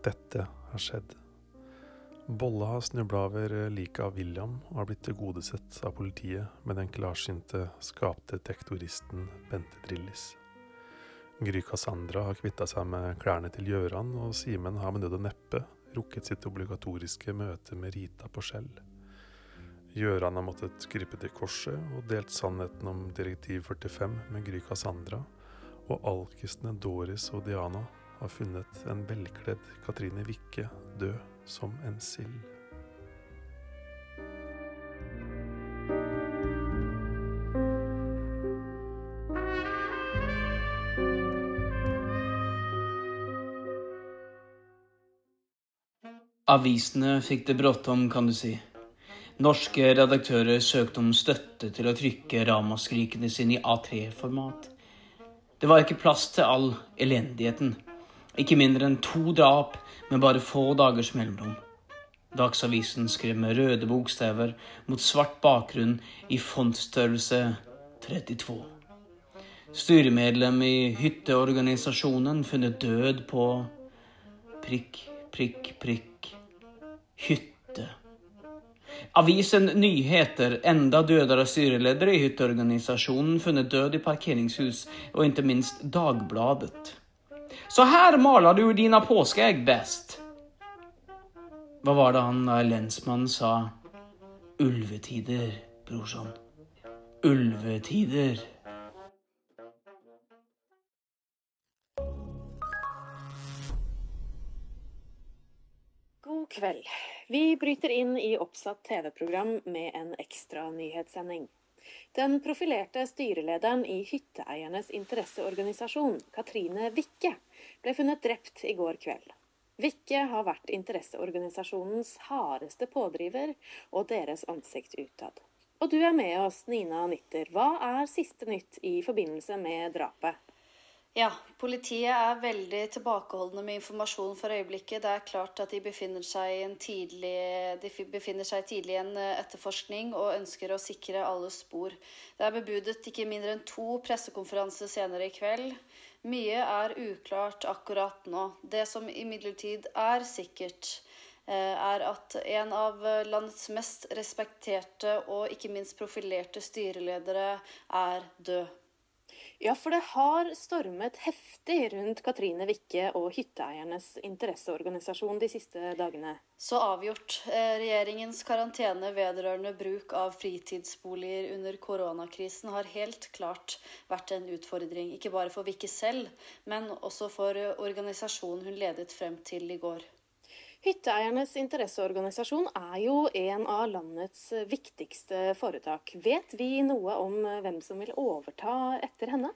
Dette har skjedd. Bolle har snubla over liket av William og har blitt tilgodesett av politiet med den klarsynte skapdetektoristen Bente Drillis. Gry Cassandra har kvitta seg med klærne til Gjøran, og Simen har med nød og neppe rukket sitt obligatoriske møte med Rita på skjell. Gjøran har måttet krype til korset og delt sannheten om direktiv 45 med Gry Cassandra, og alkisene Doris og Diana har funnet en velkledd Katrine Wikke død som en sild. Avisene fikk det bråttom, kan du si. Norske redaktører søkte om støtte til å trykke ramaskrikene sine i A3-format. Det var ikke plass til all elendigheten. Ikke mindre enn to drap med bare få dagers mellomrom. Dagsavisen skrev med røde bokstaver mot svart bakgrunn i fontstørrelse 32. Styremedlem i hytteorganisasjonen funnet død på prikk, prikk, prikk hytte. Avisen Nyheter enda dødere styreleder i hytteorganisasjonen funnet død i parkeringshus, og ikke minst Dagbladet. Så her maler du dina påskeegg best. Hva var det han lensmannen sa? Ulvetider, brorson. Ulvetider. God kveld. Vi bryter inn i oppsatt TV-program med en ekstra nyhetssending. Den profilerte styrelederen i Hytteeiernes interesseorganisasjon, Katrine Wikke, ble funnet drept i går kveld. Wikke har vært interesseorganisasjonens hardeste pådriver og deres ansikt utad. Og du er med oss, Nina Nitter. Hva er siste nytt i forbindelse med drapet? Ja, politiet er veldig tilbakeholdne med informasjon for øyeblikket. Det er klart at de befinner seg, tidlig, de befinner seg tidlig i en eh, etterforskning og ønsker å sikre alle spor. Det er bebudet ikke mindre enn to pressekonferanser senere i kveld. Mye er uklart akkurat nå. Det som imidlertid er sikkert, eh, er at en av landets mest respekterte og ikke minst profilerte styreledere er død. Ja, for det har stormet heftig rundt Katrine Wikke og hytteeiernes interesseorganisasjon de siste dagene. Så avgjort. Eh, regjeringens karantene vedrørende bruk av fritidsboliger under koronakrisen har helt klart vært en utfordring. Ikke bare for Wikke selv, men også for organisasjonen hun ledet frem til i går. Hytteeiernes interesseorganisasjon er jo en av landets viktigste foretak. Vet vi noe om hvem som vil overta etter henne?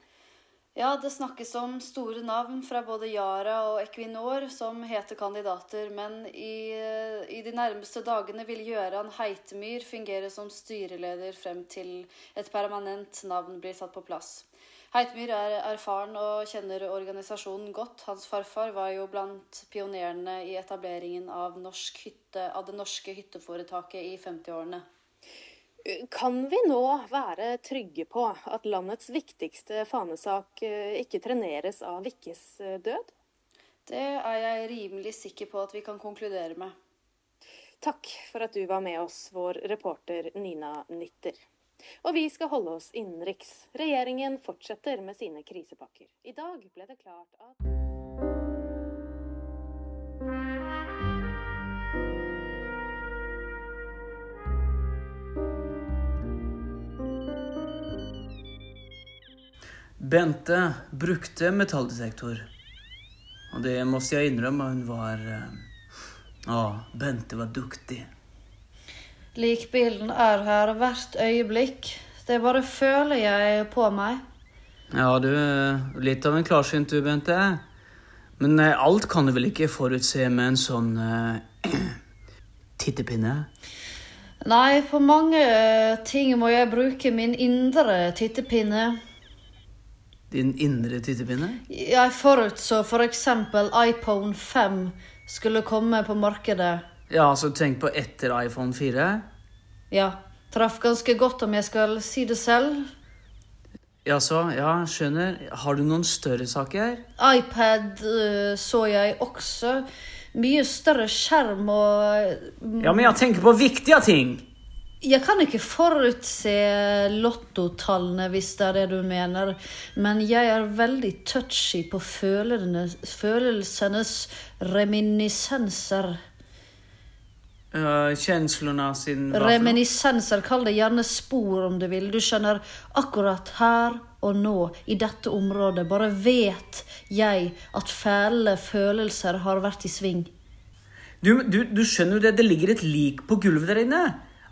Ja, det snakkes om store navn fra både Yara og Equinor som heter kandidater, men i, i de nærmeste dagene vil Gøran Heitemyr fungere som styreleder frem til et permanent navn blir satt på plass. Heitmyr er erfaren og kjenner organisasjonen godt. Hans farfar var jo blant pionerene i etableringen av, hytte, av det norske hytteforetaket i 50-årene. Kan vi nå være trygge på at landets viktigste fanesak eh, ikke treneres av Vikkes eh, død? Det er jeg rimelig sikker på at vi kan konkludere med. Takk for at du var med oss, vår reporter Nina Nitter. Og vi skal holde oss innenriks. Regjeringen fortsetter med sine krisepakker. I dag ble det klart at Bente brukte metalldetektor. Og det måtte jeg innrømme, hun var Å, Ja, Bente var duktig. Likbilden er her hvert øyeblikk. Det bare føler jeg på meg. Ja, du litt av en klarsynt du, Bente. Men eh, alt kan du vel ikke forutse med en sånn uh, tittepinne? Nei, på mange eh, ting må jeg bruke min indre tittepinne. Din indre tittepinne? Jeg forutså f.eks. For iPhone 5 skulle komme på markedet. Ja, altså tenk på etter iPhone 4? Ja. Traff ganske godt, om jeg skal si det selv. Jaså, ja, skjønner. Har du noen større saker? iPad uh, så jeg også. mye større skjerm og Ja, men jeg tenker på viktige ting. Jeg kan ikke forutse lottotallene, hvis det er det du mener. Men jeg er veldig touchy på følelsenes reminiscenser. Uh, känslorna sin... Reminiscenser, kall det gjerne spor om du vil. Du skjønner, akkurat her og nå, i dette området, bare vet jeg at fæle følelser har vært i sving. Du, du, du skjønner jo det, det ligger et lik på gulvet der inne.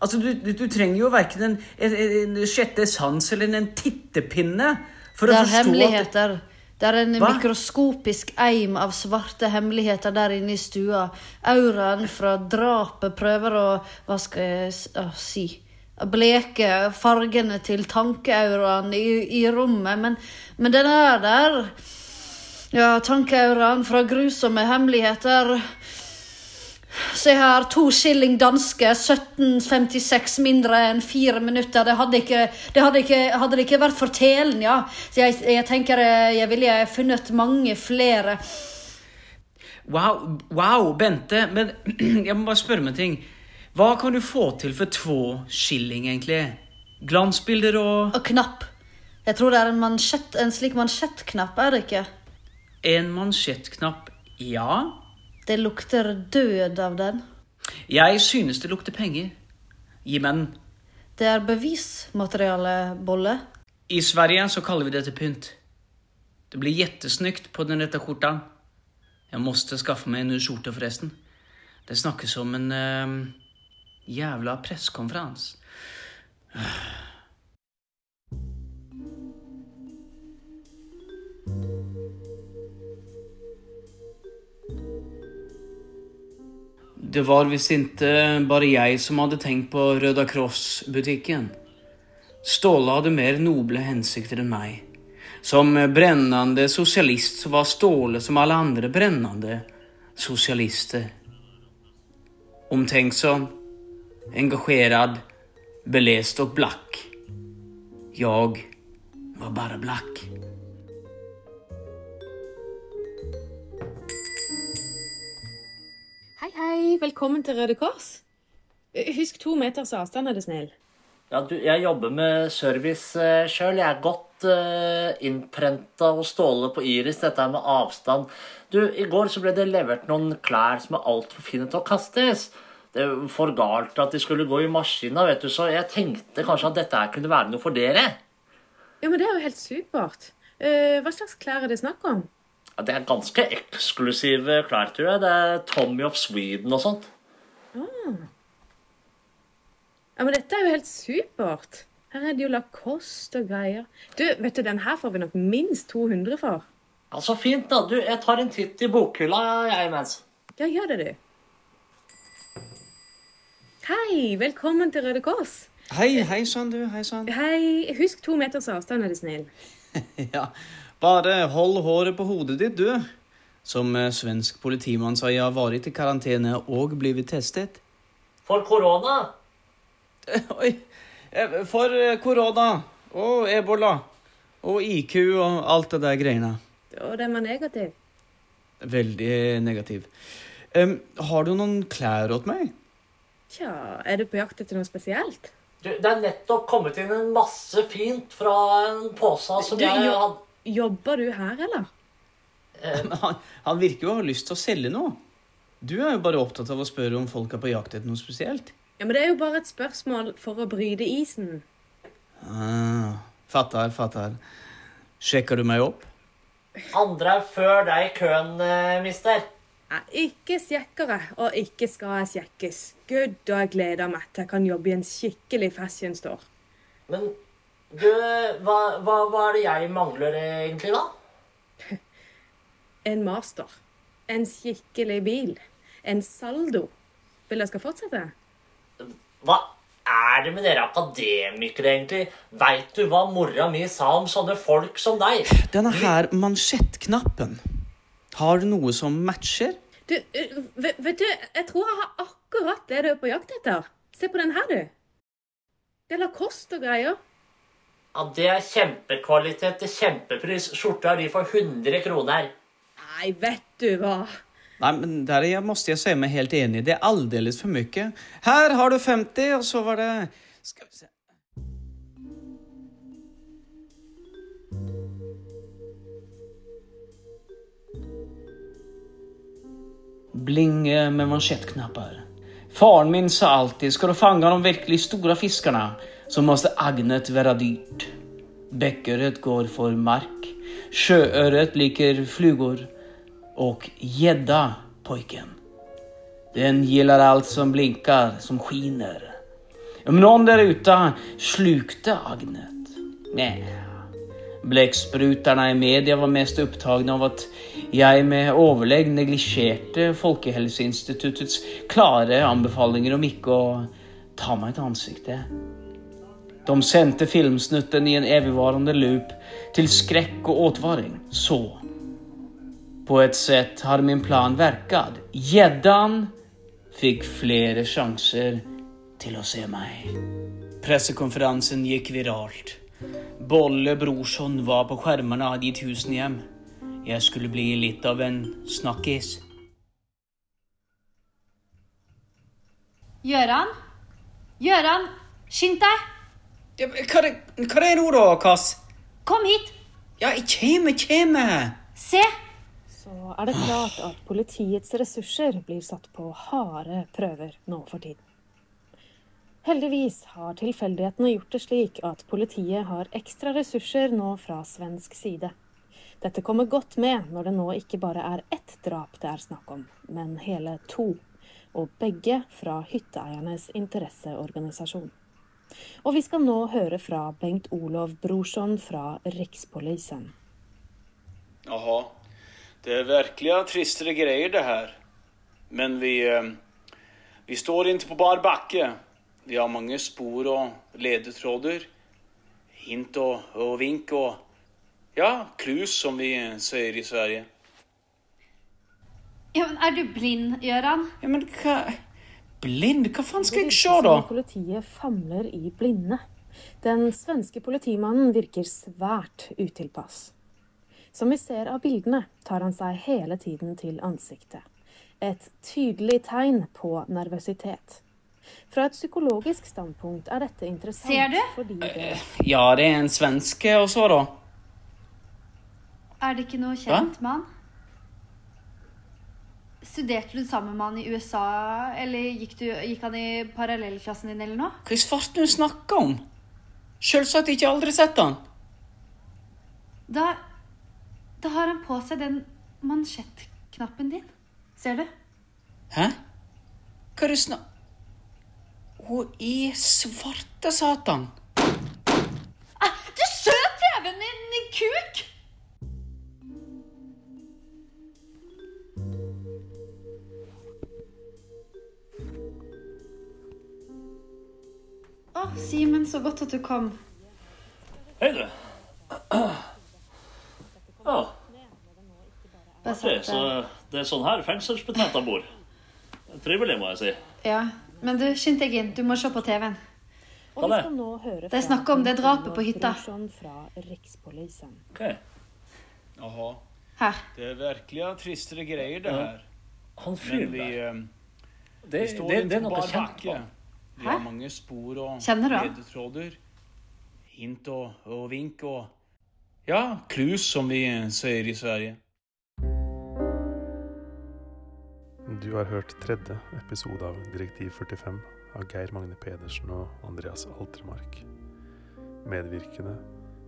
Altså, du, du, trenger jo verken en, en, en sjette sans eller en tittepinne for Det å er forstå at hemmeligheter. Det er en Hva? mikroskopisk eim av svarte hemmeligheter der inne i stua. Auraen fra drapet prøver å Hva skal jeg å, si? Bleke fargene til tankeauraen i, i rommet, men, men den er der. Ja, tankeauraen fra grusomme hemmeligheter. Se her, to skilling danske, 1756 mindre enn fire minutter. Det hadde ikke, det hadde ikke, hadde det ikke vært for telen, ja. Så jeg, jeg tenker eh, jeg ville funnet mange flere. Wow, wow, Bente, men jeg må bare spørre meg en ting. Hva kan du få til for to skilling, egentlig? Glansbilder og Og knapp. Jeg tror det er en, mansjett, en slik mansjettknapp, er det ikke? en mansjettknapp? Ja. Det lukter død av den. Jeg synes det lukter penger. Gi meg den. Det er bevismateriale, Bolle. I Sverige så kaller vi det till pynt. Det blir jettesnykt på den rette skjorta. Jeg måste skaffe meg en ny skjorta forresten. Det snakkes om en jævla jävla presskonferens. Det var visst ikke bare jeg som hadde tenkt på Røda Kross-butikken. Ståle hadde mer noble hensikter enn meg. Som brennende sosialist så var Ståle som alle andre brennende sosialister. Omtenksom, engasjerad, belest og blakk. Jeg var bare blakk. Hei. Velkommen til Røde Kors. Husk to meters avstand, er du snill. Ja, du, jeg jobber med service uh, sjøl. Jeg er godt uh, innprenta og Ståle på Iris, dette med avstand. Du, I går så ble det levert noen klær som er altfor fine til å kastes. Det er for galt at de skulle gå i maskina, vet du, så jeg tenkte kanskje at dette her kunne være noe for dere. Ja, men Det er jo helt supert. Uh, hva slags klær er det snakk om? Ja, det er ganske eksklusive klær, tror jeg. Det er Tommy of Sweden og sånt. Ja, men Dette er jo helt supert. Her er det jo Lacoste og greier. Du, vet du, Den her får vi nok minst 200 for. Ja, Så fint, da. Du, jeg tar en titt i bokhylla, jeg imens. Ja, gjør det, du. Hei, velkommen til Røde Kors. Hei, hei sann, du. Hei sann. Hei, Husk to meters avstand, er du snill. Ja, bare hold håret på hodet ditt, du. Som eh, svensk politimann sa jeg har vært i karantene og blitt testet. For korona. Oi. eh, For eh, korona og ebola og IQ og alt det der greiene. Og den var negativ. Veldig negativ. Um, har du noen klær åt meg? Tja, er du på jakt etter noe spesielt? Du, det er nettopp kommet inn en masse fint fra en pose som Du, jeg hadde Jobber du her, eller? Han, han virker jo å ha lyst til å selge noe. Du er jo bare opptatt av å spørre om folk er på jakt etter noe spesielt. Ja, men Det er jo bare et spørsmål for å bryte isen. Ah, fattar, fattar. Sjekker du meg opp? Andre er før deg i køen, eh, mister. Jeg ikke sjekkere, og ikke skal jeg sjekkes. Gud, og jeg gleder meg til jeg kan jobbe i en skikkelig fashion store. Men du, hva, hva, hva er det jeg mangler egentlig, da? En master. En skikkelig bil. En saldo. Vil jeg skal fortsette? Hva er det med dere akademikere, egentlig? Veit du hva mora mi sa om sånne folk som deg? Denne her mansjettknappen. Har du noe som matcher? Du, vet, vet du, jeg tror jeg har akkurat det du er på jakt etter. Se på den her, du. Det er Lacoste og greier. Ja, Det er kjempekvalitet til kjempepris. Skjorta di de for 100 kroner. Nei, vet du hva. Nei, men der jeg, måste jeg si meg helt enig. Det er aldeles for mye. Her har du 50, og så var det Skal vi se Blinge med mansjettknapper. Faren min sa alltid, skal du fange de virkelig store fiskene, så måste agnet være dyrt. Bäcköret går for mark, sjøøret liker flugor og gädda pojken. Den gillar alt som blinkar, som skiner. Om noen der ute slukte agnet? Nej. Blekksprutarna i media var mest upptagna av at jeg med overlegg neglisjerte Folkehelseinstituttets klare anbefalinger om ikke å ta meg et ansikte. De sendte filmsnutten i en evigvarende loop til skrekk og åtvaring. Så På et sett har min plan virket. Gjeddan fikk flere sjanser til å se meg. Pressekonferansen gikk viralt. Bolle Brorsson var på skjermene av de tusen hjem. Jeg skulle bli litt av en snakkis. Gjøran? Gjøran, skynd deg! Ja, hva, er, hva er det nå, da, Kass? Kom hit! Ja, jeg kjem, kjem. Se! Så er det klart at politiets ressurser blir satt på harde prøver nå for tiden. Heldigvis har tilfeldighetene gjort det slik at politiet har ekstra ressurser nå fra svensk side. Dette kommer godt med når det nå ikke bare er ett drap det er snakk om, men hele to. Og begge fra hytteeiernes interesseorganisasjon. Og vi skal nå høre fra Bengt Olov Brorsson fra Rikspolisen. Jaha. Det er virkelig tristere greier, det her. Men vi, eh, vi står ikke på bar bakke. Vi har mange spor og ledetråder. Hint og, og vink og Ja, klus, som vi sier i Sverige. Ja, men Er du blind, Gøran? Ja, men hva Blind? Hva faen skal jeg se, da? Politiet famler i blinde. Den svenske politimannen virker svært utilpass. Som vi ser av bildene, tar han seg hele tiden til ansiktet. Et tydelig tegn på nervøsitet. Fra et psykologisk standpunkt er dette interessant Ser du? fordi det Ja, det er en svenske, og så, da? Er det ikke noe kjent med han? Studerte du sammen med han i USA, eller gikk, du, gikk han i parallellklassen din, eller noe? Hva i svarten du snakker om? Selvsagt ikke aldri sett han. Da, da har han på seg den mansjettknappen din. Ser du? Hæ? Hva er det snak... Hun i svarte satan. Simen, så godt at du kom. Hei, du. Ja, Bare så det er sånn her fengselsbetjenter bor. Trivelig, må jeg si. Ja, men du, skynd deg inn. Du må se på TV-en. Hva det? Det er snakk om det drapet på hytta. Okay. Ok. Jaha. Her. Det er virkelig tristere greier, det her. Han fyren vi, der. eh, Det, det, det er noe kjent backe. Vi har mange spor og ledetråder. Hint og, og vink og Ja, klus, som vi sier i Sverige. Du har hørt tredje episode av Direktiv 45 av Geir Magne Pedersen og Andreas Altermark. Medvirkende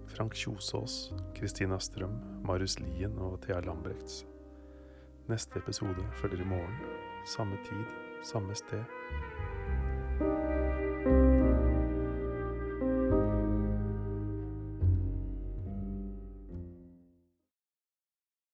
Frank Kjosås, Kristina Strøm, Marius Lien og Thea Lambrechts. Neste episode følger i morgen. Samme tid, samme sted.